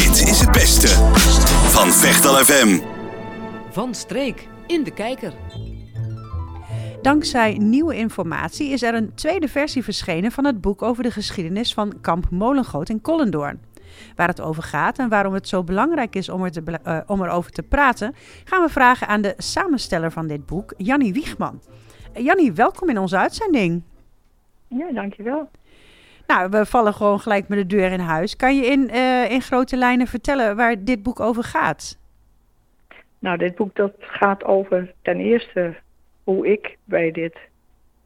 Dit is het beste van Vechtal FM. Van streek in de kijker. Dankzij nieuwe informatie is er een tweede versie verschenen van het boek over de geschiedenis van kamp Molengoot in Kollendoorn. Waar het over gaat en waarom het zo belangrijk is om, er te, uh, om erover te praten, gaan we vragen aan de samensteller van dit boek, Jannie Wiegman. Jannie, welkom in onze uitzending. Ja, dankjewel. Nou, we vallen gewoon gelijk met de deur in huis. Kan je in, uh, in grote lijnen vertellen waar dit boek over gaat? Nou, dit boek dat gaat over ten eerste hoe ik bij dit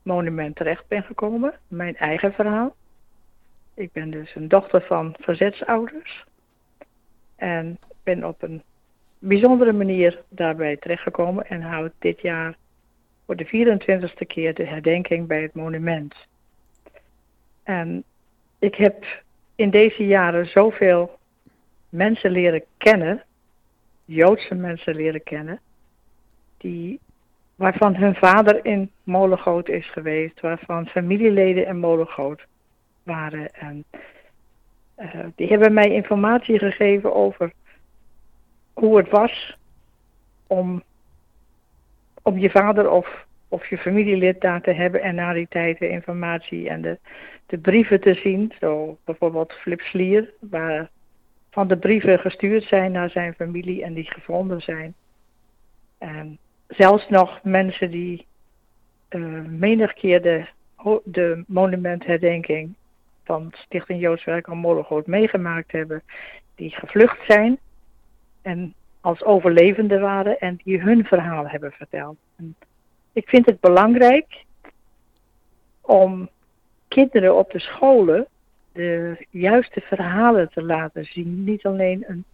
monument terecht ben gekomen. Mijn eigen verhaal. Ik ben dus een dochter van verzetsouders. En ben op een bijzondere manier daarbij terechtgekomen en houd dit jaar voor de 24ste keer de herdenking bij het monument. En ik heb in deze jaren zoveel mensen leren kennen, Joodse mensen leren kennen, die, waarvan hun vader in Molengoot is geweest, waarvan familieleden in Molengoot waren. En uh, die hebben mij informatie gegeven over hoe het was om, om je vader of, of je familielid daar te hebben en na die tijd de informatie en de, de brieven te zien. Zo bijvoorbeeld Flip Slier, waar van de brieven gestuurd zijn naar zijn familie en die gevonden zijn. En zelfs nog mensen die uh, menig keer de, de monumentherdenking van Stichting Joods Werk aan Mollegoot meegemaakt hebben, die gevlucht zijn en als overlevenden waren en die hun verhaal hebben verteld. En ik vind het belangrijk om kinderen op de scholen de juiste verhalen te laten zien. Niet alleen een,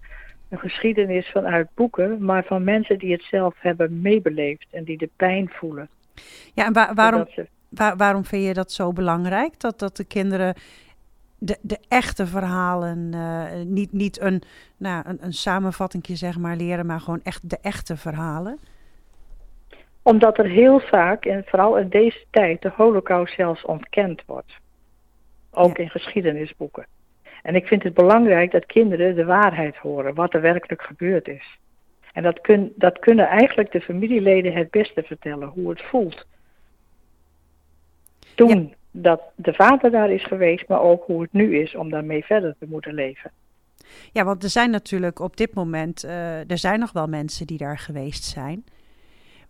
een geschiedenis vanuit boeken, maar van mensen die het zelf hebben meebeleefd en die de pijn voelen. Ja, en wa waarom, ze... waar, waarom vind je dat zo belangrijk? Dat, dat de kinderen de, de echte verhalen, uh, niet, niet een, nou, een, een samenvatting zeg maar leren, maar gewoon echt de echte verhalen? Omdat er heel vaak, en vooral in deze tijd, de holocaust zelfs ontkend wordt. Ook ja. in geschiedenisboeken. En ik vind het belangrijk dat kinderen de waarheid horen, wat er werkelijk gebeurd is. En dat, kun, dat kunnen eigenlijk de familieleden het beste vertellen, hoe het voelt. Toen ja. dat de vader daar is geweest, maar ook hoe het nu is om daarmee verder te moeten leven. Ja, want er zijn natuurlijk op dit moment, uh, er zijn nog wel mensen die daar geweest zijn.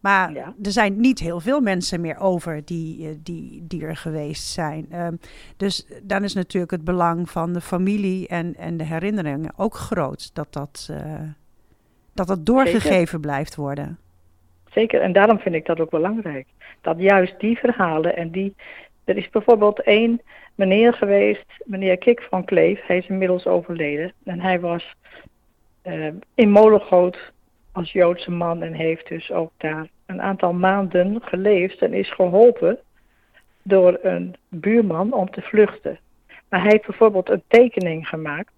Maar ja. er zijn niet heel veel mensen meer over die, die, die er geweest zijn. Um, dus dan is natuurlijk het belang van de familie en, en de herinneringen ook groot. Dat dat, uh, dat, dat doorgegeven Zeker. blijft worden. Zeker, en daarom vind ik dat ook belangrijk. Dat juist die verhalen en die... Er is bijvoorbeeld één meneer geweest, meneer Kik van Kleef. Hij is inmiddels overleden. En hij was uh, in Molengoot als Joodse man en heeft dus ook daar een aantal maanden geleefd en is geholpen door een buurman om te vluchten. Maar hij heeft bijvoorbeeld een tekening gemaakt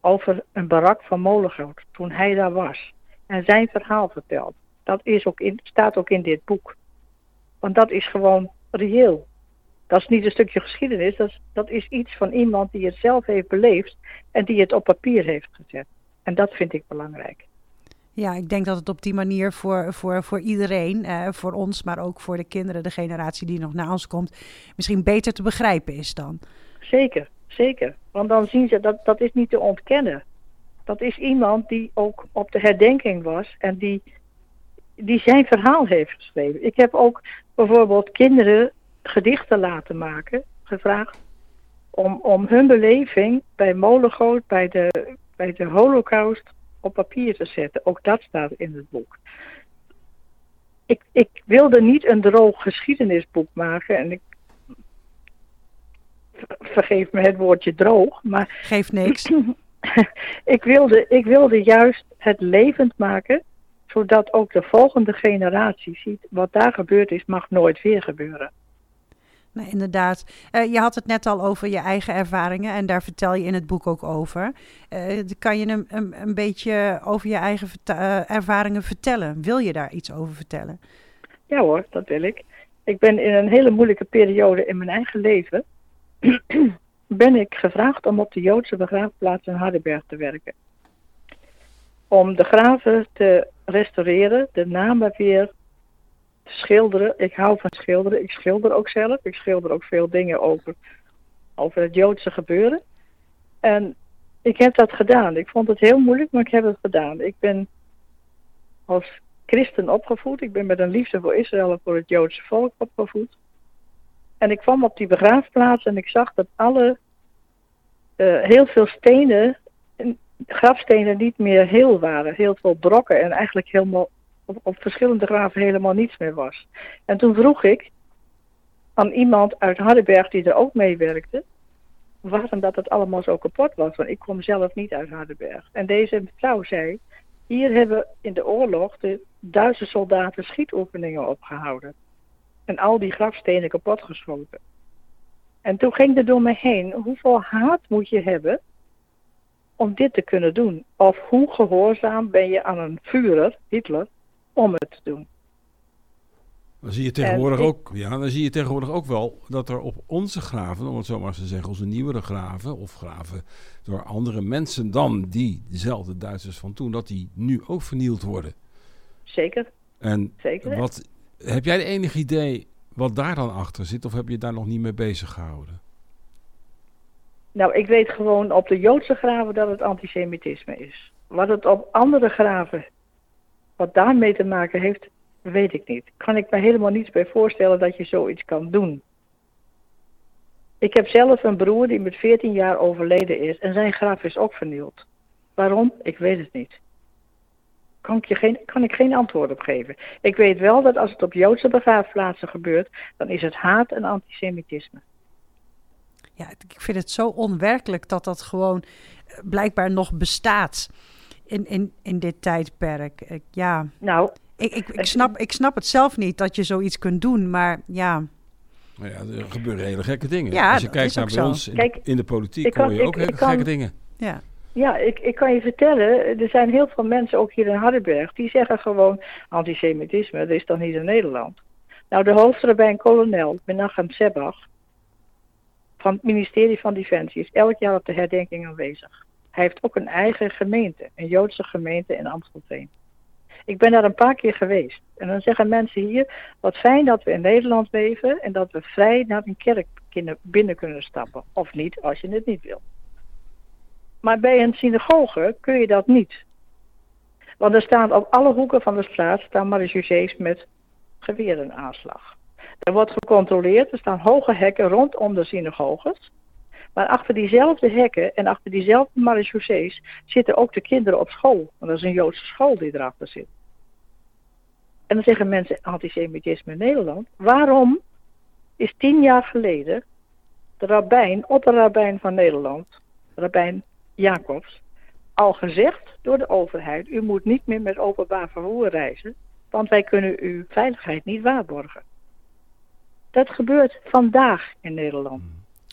over een barak van Molengoot toen hij daar was. En zijn verhaal verteld. Dat is ook in, staat ook in dit boek. Want dat is gewoon reëel. Dat is niet een stukje geschiedenis, dat is, dat is iets van iemand die het zelf heeft beleefd en die het op papier heeft gezet. En dat vind ik belangrijk. Ja, ik denk dat het op die manier voor, voor, voor iedereen, eh, voor ons, maar ook voor de kinderen, de generatie die nog na ons komt, misschien beter te begrijpen is dan. Zeker, zeker. Want dan zien ze dat dat is niet te ontkennen. Dat is iemand die ook op de herdenking was en die, die zijn verhaal heeft geschreven. Ik heb ook bijvoorbeeld kinderen gedichten laten maken, gevraagd om, om hun beleving bij Molengoot, bij de, bij de Holocaust op papier te zetten. Ook dat staat in het boek. Ik, ik wilde niet een droog geschiedenisboek maken en ik vergeef me het woordje droog, maar geeft niks. ik, wilde, ik wilde juist het levend maken, zodat ook de volgende generatie ziet wat daar gebeurd is, mag nooit weer gebeuren. Nee, inderdaad. Uh, je had het net al over je eigen ervaringen en daar vertel je in het boek ook over. Uh, kan je een, een, een, beetje over je eigen uh, ervaringen vertellen? Wil je daar iets over vertellen? Ja hoor, dat wil ik. Ik ben in een hele moeilijke periode in mijn eigen leven... ben ik gevraagd om op de Joodse begraafplaats in Hardenberg te werken. om de graven te restaureren, de namen weer schilderen. Ik hou van schilderen. Ik schilder ook zelf. Ik schilder ook veel dingen over, over het Joodse gebeuren. En ik heb dat gedaan. Ik vond het heel moeilijk, maar ik heb het gedaan. Ik ben als christen opgevoed. Ik ben met een liefde voor Israël en voor het Joodse volk opgevoed. En ik kwam op die begraafplaats en ik zag dat alle, uh, heel veel stenen, grafstenen niet meer heel waren. Heel veel brokken en eigenlijk helemaal op, verschillende graven helemaal niets meer was. En toen vroeg ik aan iemand uit Hardenberg die er ook meewerkte, waarom dat het allemaal zo kapot was. Want ik kom zelf niet uit Hardenberg. En deze vrouw zei, hier hebben in de oorlog de Duitse soldaten schietoefeningen opgehouden. En al die grafstenen kapotgeschoten. En toen ging er door me heen, hoeveel haat moet je hebben om dit te kunnen doen? Of hoe gehoorzaam ben je aan een Führer, Hitler, om het te doen? Dan zie je tegenwoordig ook, ja, dan zie je tegenwoordig ook wel dat er op onze graven, om het zo maar te zeggen, onze nieuwere graven, of graven door andere mensen dan die dezelfde Duitsers van toen, dat die nu ook vernield worden. Zeker. En Zeker. Wat, heb jij enig idee wat daar dan achter zit, of heb je daar nog niet mee bezig gehouden? Nou, ik weet gewoon op de Joodse graven dat het antisemitisme is. Wat het op andere graven, wat daarmee te maken heeft, weet ik niet. Kan ik me helemaal niets bij voorstellen dat je zoiets kan doen. Ik heb zelf een broer die met 14 jaar overleden is en zijn graf is ook vernield. Waarom? Ik weet het niet. Kan ik, je geen, kan ik geen antwoord op geven. Ik weet wel dat als het op Joodse begraafplaatsen gebeurt, dan is het haat en antisemitisme. Ja, ik vind het zo onwerkelijk dat dat gewoon eh, blijkbaar nog bestaat in, in, in dit tijdperk. Ik, ja. Nou, ik, ik, ik, snap, ik snap het zelf niet dat je zoiets kunt doen, maar ja. Nou ja, er gebeuren hele gekke dingen. Ja, Als je kijkt naar bij zo. ons in, Kijk, in de politiek, kan- hoor je ik- ook ik hele kan- gekke dingen. Ja. Ja, ik, ik kan je vertellen, er zijn heel veel mensen, ook hier in Hardenberg, die zeggen gewoon antisemitisme, dat is toch niet in Nederland. Nou, de hoofdrabbijn-kolonel, Menachem Sebach, van het ministerie van Defensie, is elk jaar op de herdenking aanwezig. Hij heeft ook een eigen gemeente, een Joodse gemeente in Amstelveen. Ik ben daar een paar keer geweest. En dan zeggen mensen hier, wat fijn dat we in Nederland leven en dat we vrij naar een kerk binnen kunnen stappen. Of niet, als je het niet wil. Maar bij een synagoge kun je dat niet. Want er staan op alle hoeken van de straat staan met geweren aanslag. Er wordt gecontroleerd, er staan hoge hekken rondom de synagoges. Maar achter diezelfde hekken en achter diezelfde marechaussees zitten ook de kinderen op school. Want dat is een Joodse school die erachter zit. En dan zeggen mensen antisemitisme in Nederland. Waarom is tien jaar geleden de rabbijn, opperrabbijn van Nederland, rabbijn Jacobs, al gezegd door de overheid: u moet niet meer met openbaar vervoer reizen, want wij kunnen uw veiligheid niet waarborgen. Dat gebeurt vandaag in Nederland.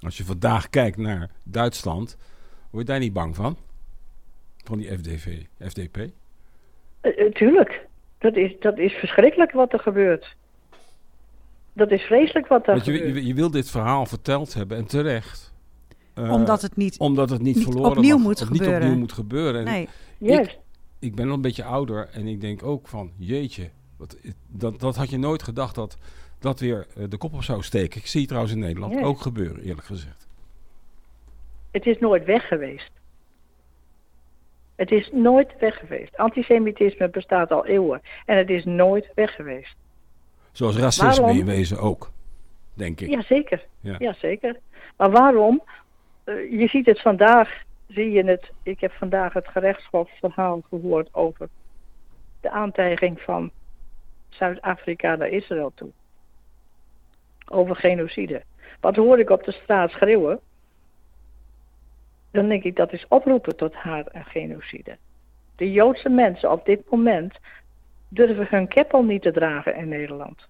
Als je vandaag kijkt naar Duitsland, word je daar niet bang van? Van die FDV, FDP? Eh, eh, tuurlijk, dat is, dat is verschrikkelijk wat er gebeurt. Dat is vreselijk wat daar Want je, gebeurt. je, je wil dit verhaal verteld hebben en terecht. Eh, Omdat het niet... omdat het niet, niet verloren opnieuw mag, moet of niet gebeuren. opnieuw moet gebeuren. En Nee, Juist. ik ben al een beetje ouder en ik denk ook van, jeetje, wat, dat, dat had je nooit gedacht dat dat weer eh, de kop op zou steken. Ik zie het trouwens in Nederland Ja. ook gebeuren, eerlijk gezegd. Het is nooit weg geweest. Het is nooit weg geweest. Antisemitisme bestaat al eeuwen en het is nooit weg geweest. Zoals racisme Waarom? in wezen ook, denk ik. Jazeker, Ja. ja. zeker. Maar waarom? Eh, je ziet het vandaag, zie je het. Ik heb vandaag het gerechtshofverhaal gehoord over de aantijging van Zuid-Afrika naar Israël toe. Over genocide. Wat hoor ik op de straat schreeuwen? Dan denk ik dat is oproepen tot haat en genocide. De Joodse mensen op dit moment durven hun keppel niet te dragen in Nederland.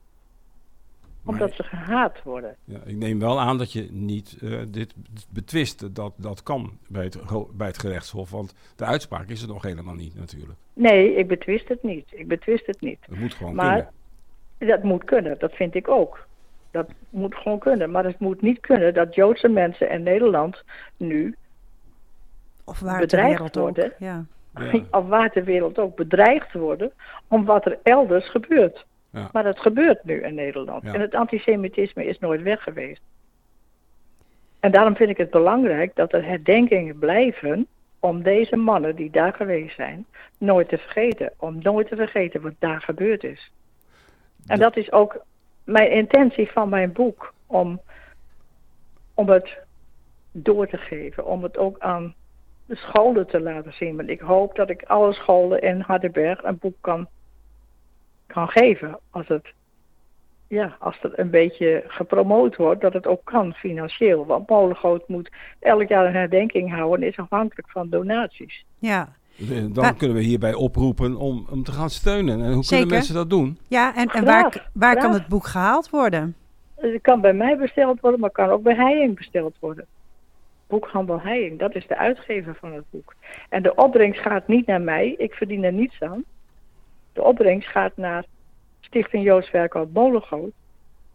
Omdat ze gehaat worden. Ja, ik neem wel aan dat je niet eh, dit betwist. Dat dat kan bij het, bij het gerechtshof. Want de uitspraak is er nog helemaal niet natuurlijk. Nee, ik betwist het niet. Ik betwist het niet. Het moet gewoon Maar kunnen. dat moet kunnen, dat vind ik ook. Dat moet gewoon kunnen. Maar het moet niet kunnen dat Joodse mensen in Nederland nu of waar ter bedreigd wereld ook. worden. Ja. of waar ter wereld ook, bedreigd worden om wat er elders gebeurt. Ja. Maar dat gebeurt nu in Nederland. En het antisemitisme is nooit weg geweest. En daarom vind ik het belangrijk dat er herdenkingen blijven om deze mannen die daar geweest zijn nooit te vergeten. Om nooit te vergeten wat daar gebeurd is. En dat is ook mijn intentie van mijn boek. Om, om het door te geven. Om het ook aan de scholen te laten zien. Want ik hoop dat ik alle scholen in Hardenberg een boek kan, kan geven. Als het, ja, als het een beetje gepromoot wordt, dat het ook kan financieel. Want Molengoot moet elk jaar een herdenking houden en is afhankelijk van donaties. Ja. Dus, dan kunnen we hierbij oproepen om, om te gaan steunen. En hoe kunnen mensen dat doen? Ja, en, en waar, waar kan het boek gehaald worden? Het kan bij mij besteld worden, maar kan ook bij Heijing besteld worden. Boekhandel Heijing, dat is de uitgever van het boek. En de opbrengst gaat niet naar mij, ik verdien er niets aan. De opbrengst gaat naar Stichting Joods Werkhout Molengoot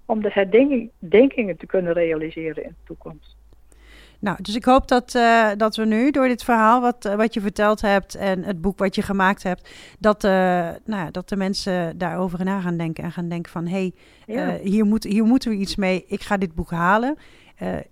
om de herdenkingen te kunnen realiseren in de toekomst. Nou, dus ik hoop dat, uh, dat we nu door dit verhaal wat, uh, wat je verteld hebt en het boek wat je gemaakt hebt, dat, uh, nou ja, dat de mensen daarover na gaan denken en gaan denken van hé, hey, ja. hier, moet, hier moeten we iets mee. Ik ga dit boek halen.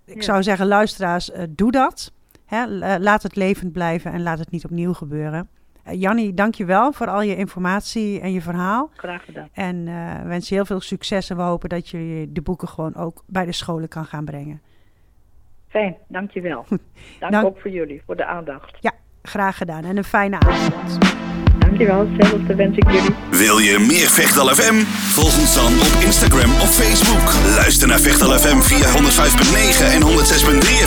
ik ja. zou zeggen, luisteraars, doe dat. Hè? laat het levend blijven en laat het niet opnieuw gebeuren. Jannie, dank je wel voor al je informatie en je verhaal. Graag gedaan. En wens je heel veel succes en we hopen dat je de boeken gewoon ook bij de scholen kan gaan brengen. Fijn, dankjewel. Dank, Dank ook voor jullie, voor de aandacht. Ja, graag gedaan en een fijne avond. Dankjewel, hetzelfde wens ik jullie. Wil je meer Vechtal FM? Volg ons dan op Instagram of Facebook. Luister naar Vechtal FM via 105.9 en 106.3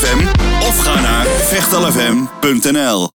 FM. Of ga naar vechtalfm.nl